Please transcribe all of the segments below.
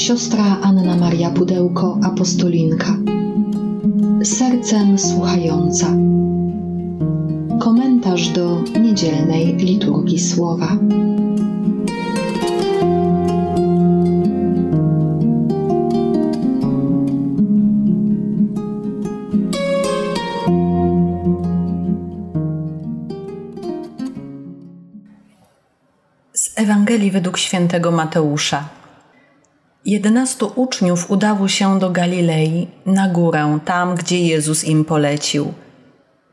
Siostra Anna Maria Pudełko, apostolinka. Sercem słuchająca. Komentarz do niedzielnej liturgii słowa. Z Ewangelii według świętego Mateusza. Jedenastu uczniów udało się do Galilei, na górę, tam gdzie Jezus im polecił.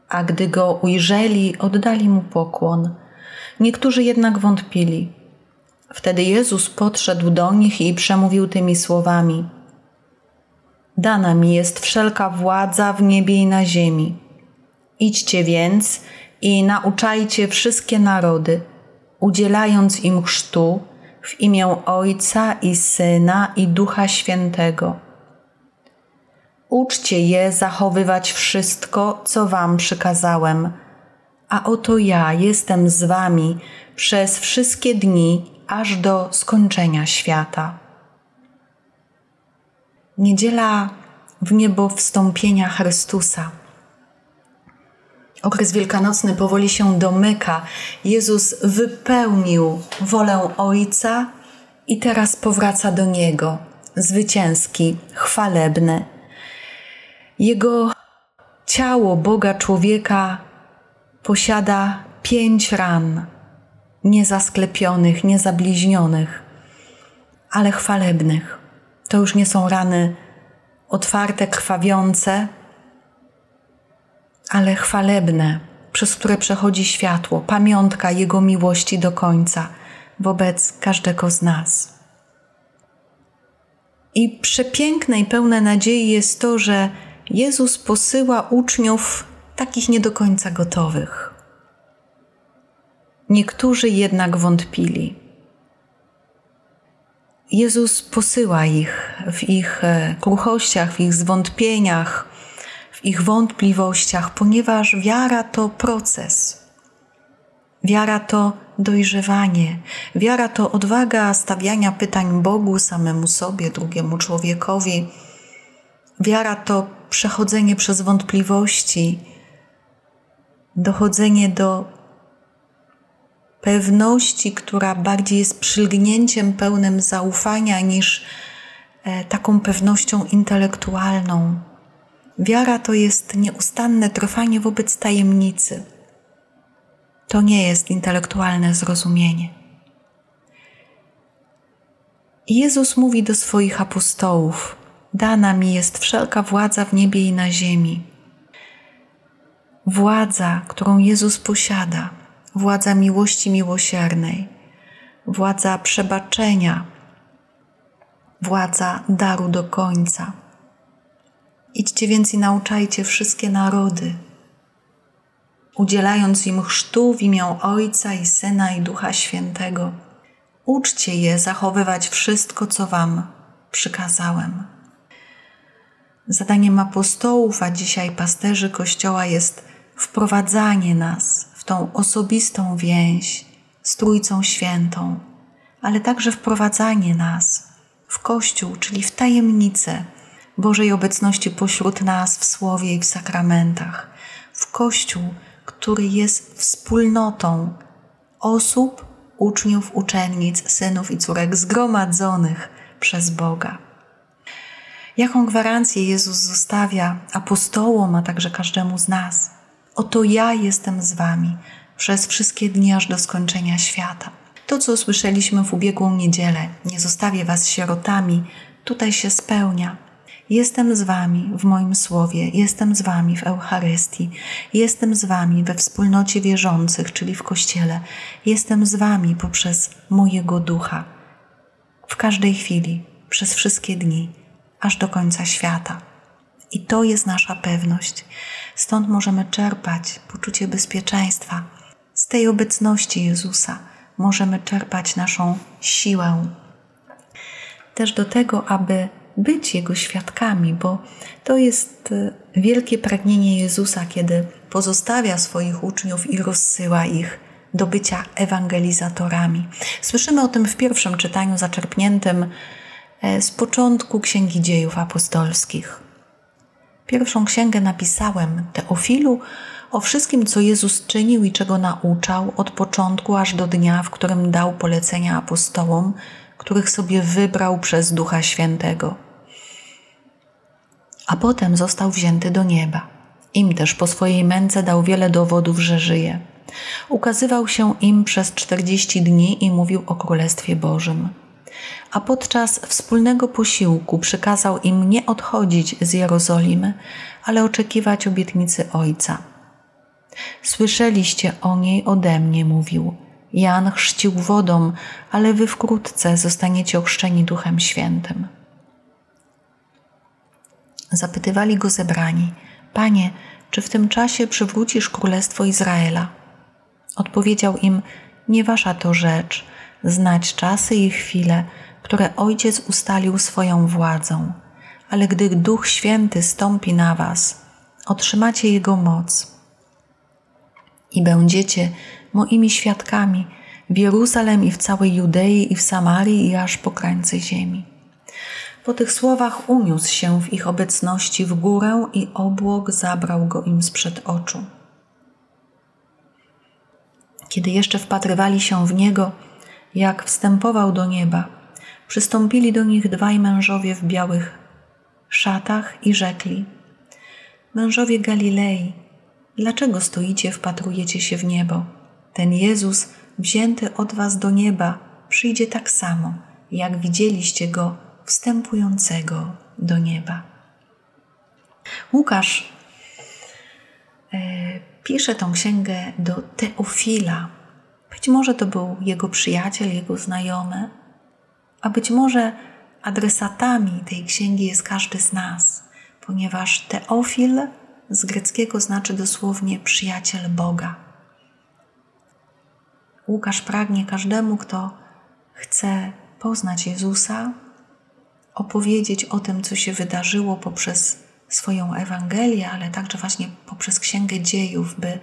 A gdy go ujrzeli, oddali mu pokłon. Niektórzy jednak wątpili. Wtedy Jezus podszedł do nich i przemówił tymi słowami: Dana mi jest wszelka władza w niebie i na ziemi. Idźcie więc i nauczajcie wszystkie narody udzielając im chrztu w imię Ojca i Syna i Ducha Świętego. Uczcie je zachowywać wszystko, co Wam przykazałem, a oto ja jestem z Wami przez wszystkie dni, aż do skończenia świata. Niedziela w niebo wstąpienia Chrystusa. Okres wielkanocny powoli się domyka. Jezus wypełnił wolę Ojca i teraz powraca do Niego, zwycięski, chwalebny. Jego ciało Boga człowieka posiada pięć ran, niezasklepionych, niezabliźnionych, ale chwalebnych. To już nie są rany otwarte, krwawiące, ale chwalebne, przez które przechodzi światło, pamiątka Jego miłości do końca wobec każdego z nas. I przepiękne i pełne nadziei jest to, że Jezus posyła uczniów takich nie do końca gotowych. Niektórzy jednak wątpili. Jezus posyła ich w ich e, kruchościach, w ich zwątpieniach, w ich wątpliwościach, ponieważ wiara to proces. Wiara to dojrzewanie, wiara to odwaga stawiania pytań Bogu, samemu sobie, drugiemu człowiekowi. Wiara to przechodzenie przez wątpliwości, dochodzenie do pewności, która bardziej jest przylgnięciem pełnym zaufania niż e, taką pewnością intelektualną. Wiara to jest nieustanne trwanie wobec tajemnicy. To nie jest intelektualne zrozumienie. Jezus mówi do swoich apostołów: Dana mi jest wszelka władza w niebie i na ziemi. Władza, którą Jezus posiada, władza miłości miłosiernej, władza przebaczenia, władza daru do końca Idźcie więc i nauczajcie wszystkie narody, udzielając im chrztu w imię Ojca i Syna i Ducha Świętego. Uczcie je zachowywać wszystko, co Wam przykazałem. Zadaniem apostołów, a dzisiaj pasterzy Kościoła jest wprowadzanie nas w tą osobistą więź z Trójcą Świętą, ale także wprowadzanie nas w Kościół, czyli w tajemnicę Bożej obecności pośród nas w Słowie i w sakramentach, w Kościół, który jest wspólnotą osób, uczniów, uczennic, synów i córek zgromadzonych przez Boga. Jaką gwarancję Jezus zostawia apostołom, a także każdemu z nas? Oto ja jestem z Wami przez wszystkie dni aż do skończenia świata. To, co słyszeliśmy w ubiegłą niedzielę, nie zostawię Was sierotami, tutaj się spełnia. Jestem z Wami w moim słowie, jestem z Wami w Eucharystii, jestem z Wami we wspólnocie wierzących, czyli w Kościele, jestem z Wami poprzez mojego ducha. W każdej chwili, przez wszystkie dni, aż do końca świata. I to jest nasza pewność. Stąd możemy czerpać poczucie bezpieczeństwa. Z tej obecności Jezusa możemy czerpać naszą siłę. Też do tego, aby być Jego świadkami, bo to jest e, wielkie pragnienie Jezusa, kiedy pozostawia swoich uczniów i rozsyła ich do bycia ewangelizatorami. Słyszymy o tym w pierwszym czytaniu zaczerpniętym e, z początku Księgi Dziejów Apostolskich. Pierwszą księgę napisałem Teofilu o wszystkim, co Jezus czynił i czego nauczał od początku aż do dnia, w którym dał polecenia apostołom, których sobie wybrał przez Ducha Świętego. A potem został wzięty do nieba. Im też po swojej męce dał wiele dowodów, że żyje. Ukazywał się im przez czterdzieści dni i mówił o Królestwie Bożym. A podczas wspólnego posiłku przykazał im nie odchodzić z Jerozolimy, ale oczekiwać obietnicy Ojca. Słyszeliście o niej ode mnie, mówił. Jan chrzcił wodą, ale wy wkrótce zostaniecie ochrzczeni Duchem Świętym. Zapytywali go zebrani: Panie, czy w tym czasie przywrócisz królestwo Izraela? Odpowiedział im: Nie wasza to rzecz, znać czasy i chwile, które Ojciec ustalił swoją władzą, ale gdy Duch Święty stąpi na was, otrzymacie Jego moc i będziecie moimi świadkami w Jeruzalem i w całej Judei i w Samarii i aż po krańce ziemi. Po tych słowach uniósł się w ich obecności w górę i obłok zabrał go im sprzed oczu. Kiedy jeszcze wpatrywali się w niego, jak wstępował do nieba, przystąpili do nich dwaj mężowie w białych szatach i rzekli: Mężowie Galilei, dlaczego stoicie, wpatrujecie się w niebo? Ten Jezus, wzięty od was do nieba, przyjdzie tak samo, jak widzieliście go wstępującego do nieba. Łukasz e, pisze tą księgę do Teofila. Być może to był jego przyjaciel, jego znajomy, a być może adresatami tej księgi jest każdy z nas, ponieważ Teofil z greckiego znaczy dosłownie przyjaciel Boga. Łukasz pragnie każdemu, kto chce poznać Jezusa, opowiedzieć o tym, co się wydarzyło poprzez swoją Ewangelię, ale także właśnie poprzez Księgę Dziejów, by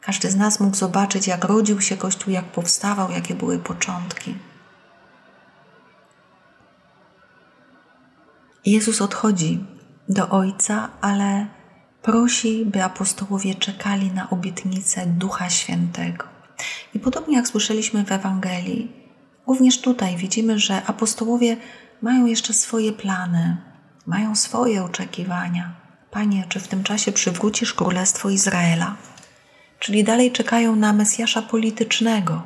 każdy z nas mógł zobaczyć, jak rodził się Kościół, jak powstawał, jakie były początki. Jezus odchodzi do Ojca, ale prosi, by apostołowie czekali na obietnicę Ducha Świętego. I podobnie jak słyszeliśmy w Ewangelii, również tutaj widzimy, że apostołowie mają jeszcze swoje plany, mają swoje oczekiwania. Panie, czy w tym czasie przywrócisz królestwo Izraela? Czyli dalej czekają na Mesjasza politycznego.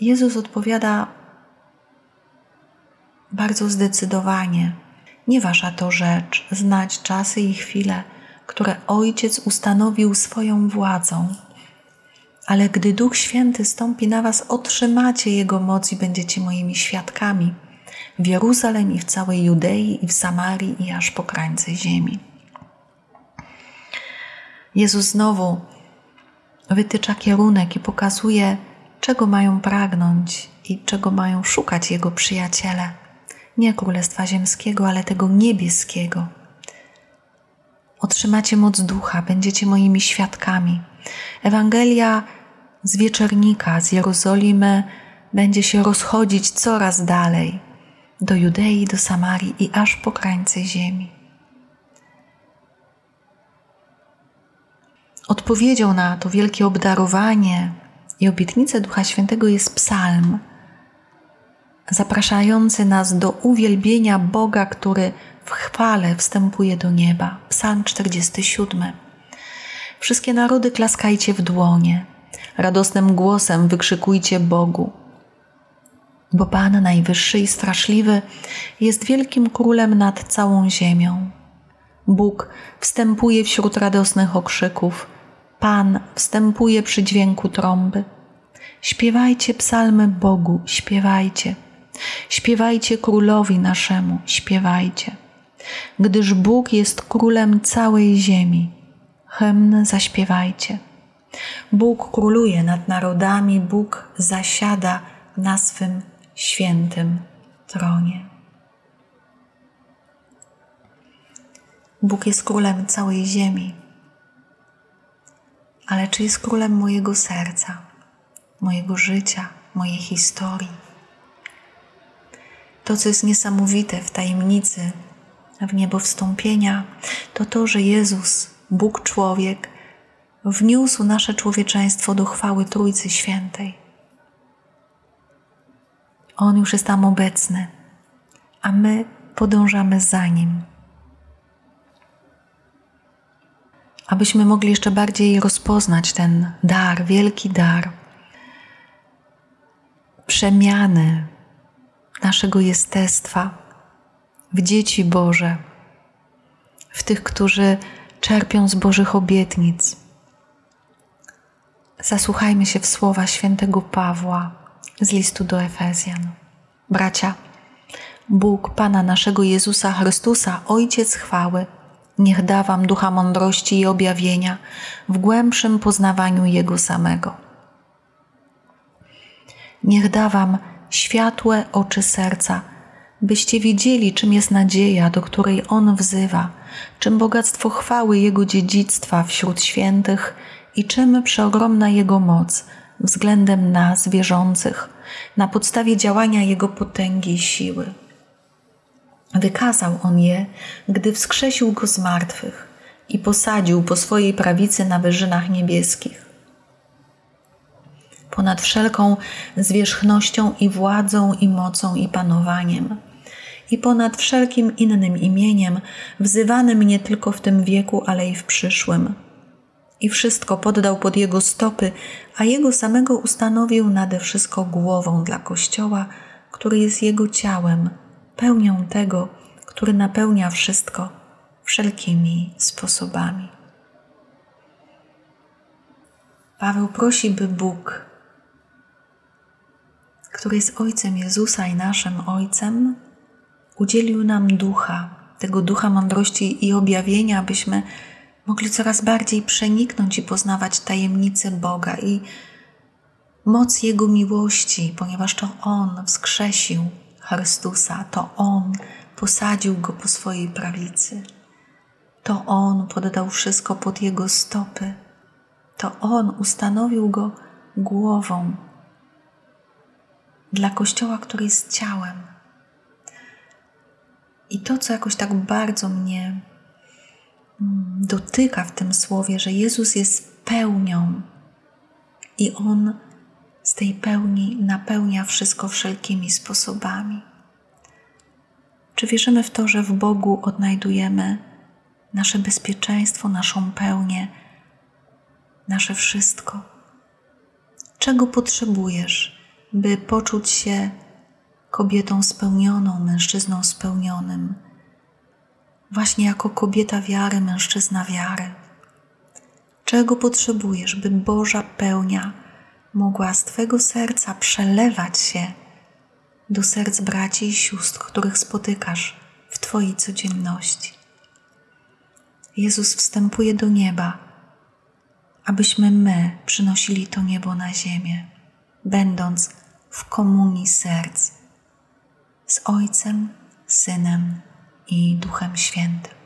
Jezus odpowiada bardzo zdecydowanie: Nie wasza to rzecz znać czasy i chwile, które Ojciec ustanowił swoją władzą. Ale gdy Duch Święty stąpi na was, otrzymacie Jego moc i będziecie moimi świadkami w Jeruzalem i w całej Judei i w Samarii i aż po krańce ziemi. Jezus znowu wytycza kierunek i pokazuje, czego mają pragnąć i czego mają szukać Jego przyjaciele. Nie Królestwa Ziemskiego, ale tego niebieskiego. Otrzymacie moc ducha, będziecie moimi świadkami. Ewangelia z wieczernika, z Jerozolimy będzie się rozchodzić coraz dalej do Judei, do Samarii i aż po krańce ziemi. Odpowiedzią na to wielkie obdarowanie i obietnicę Ducha Świętego jest psalm, zapraszający nas do uwielbienia Boga, który w chwale wstępuje do nieba. Psalm 47. Wszystkie narody klaskajcie w dłonie, radosnym głosem wykrzykujcie Bogu bo Pan Najwyższy i Straszliwy jest wielkim królem nad całą ziemią. Bóg wstępuje wśród radosnych okrzyków, Pan wstępuje przy dźwięku trąby. Śpiewajcie psalmy Bogu, śpiewajcie. Śpiewajcie królowi naszemu, śpiewajcie. Gdyż Bóg jest królem całej ziemi. Hymn zaśpiewajcie. Bóg króluje nad narodami, Bóg zasiada na swym świętym tronie. Bóg jest królem całej ziemi, ale czy jest królem mojego serca, mojego życia, mojej historii? To, co jest niesamowite w tajemnicy w niebo wstąpienia, to to, że Jezus, Bóg człowiek, wniósł nasze człowieczeństwo do chwały Trójcy Świętej. On już jest tam obecny, a my podążamy za Nim. Abyśmy mogli jeszcze bardziej rozpoznać ten dar, wielki dar przemiany naszego jestestwa w dzieci Boże, w tych, którzy czerpią z Bożych obietnic. Zasłuchajmy się w słowa świętego Pawła z listu do Efezjan. Bracia, Bóg Pana naszego Jezusa Chrystusa, Ojciec chwały, niech da Wam ducha mądrości i objawienia w głębszym poznawaniu Jego samego. Niech da Wam światłe oczy serca, byście wiedzieli, czym jest nadzieja, do której On wzywa, czym bogactwo chwały Jego dziedzictwa wśród świętych i czym przeogromna Jego moc względem nas, wierzących, na podstawie działania Jego potęgi i siły. Wykazał On je, gdy wskrzesił Go z martwych i posadził po swojej prawicy na wyżynach niebieskich. Ponad wszelką zwierzchnością i władzą i mocą i panowaniem – i ponad wszelkim innym imieniem, wzywanym nie tylko w tym wieku, ale i w przyszłym. I wszystko poddał pod jego stopy, a jego samego ustanowił nade wszystko głową dla Kościoła, który jest jego ciałem, pełnią tego, który napełnia wszystko wszelkimi sposobami. Paweł prosi, by Bóg, który jest Ojcem Jezusa i naszym Ojcem, udzielił nam ducha, tego ducha mądrości i objawienia, abyśmy mogli coraz bardziej przeniknąć i poznawać tajemnice Boga i moc Jego miłości, ponieważ to On wskrzesił Chrystusa, to On posadził Go po swojej prawicy, to On poddał wszystko pod Jego stopy, to On ustanowił Go głową dla Kościoła, który jest ciałem. I to, co jakoś tak bardzo mnie dotyka w tym słowie, że Jezus jest pełnią i On z tej pełni napełnia wszystko wszelkimi sposobami. Czy wierzymy w to, że w Bogu odnajdujemy nasze bezpieczeństwo, naszą pełnię, nasze wszystko? Czego potrzebujesz, by poczuć się kobietą spełnioną, mężczyzną spełnionym, właśnie jako kobieta wiary, mężczyzna wiary. Czego potrzebujesz, by Boża pełnia mogła z Twego serca przelewać się do serc braci i sióstr, których spotykasz w Twojej codzienności? Jezus wstępuje do nieba, abyśmy my przynosili to niebo na ziemię, będąc w komunii serc z Ojcem, Synem i Duchem Świętym.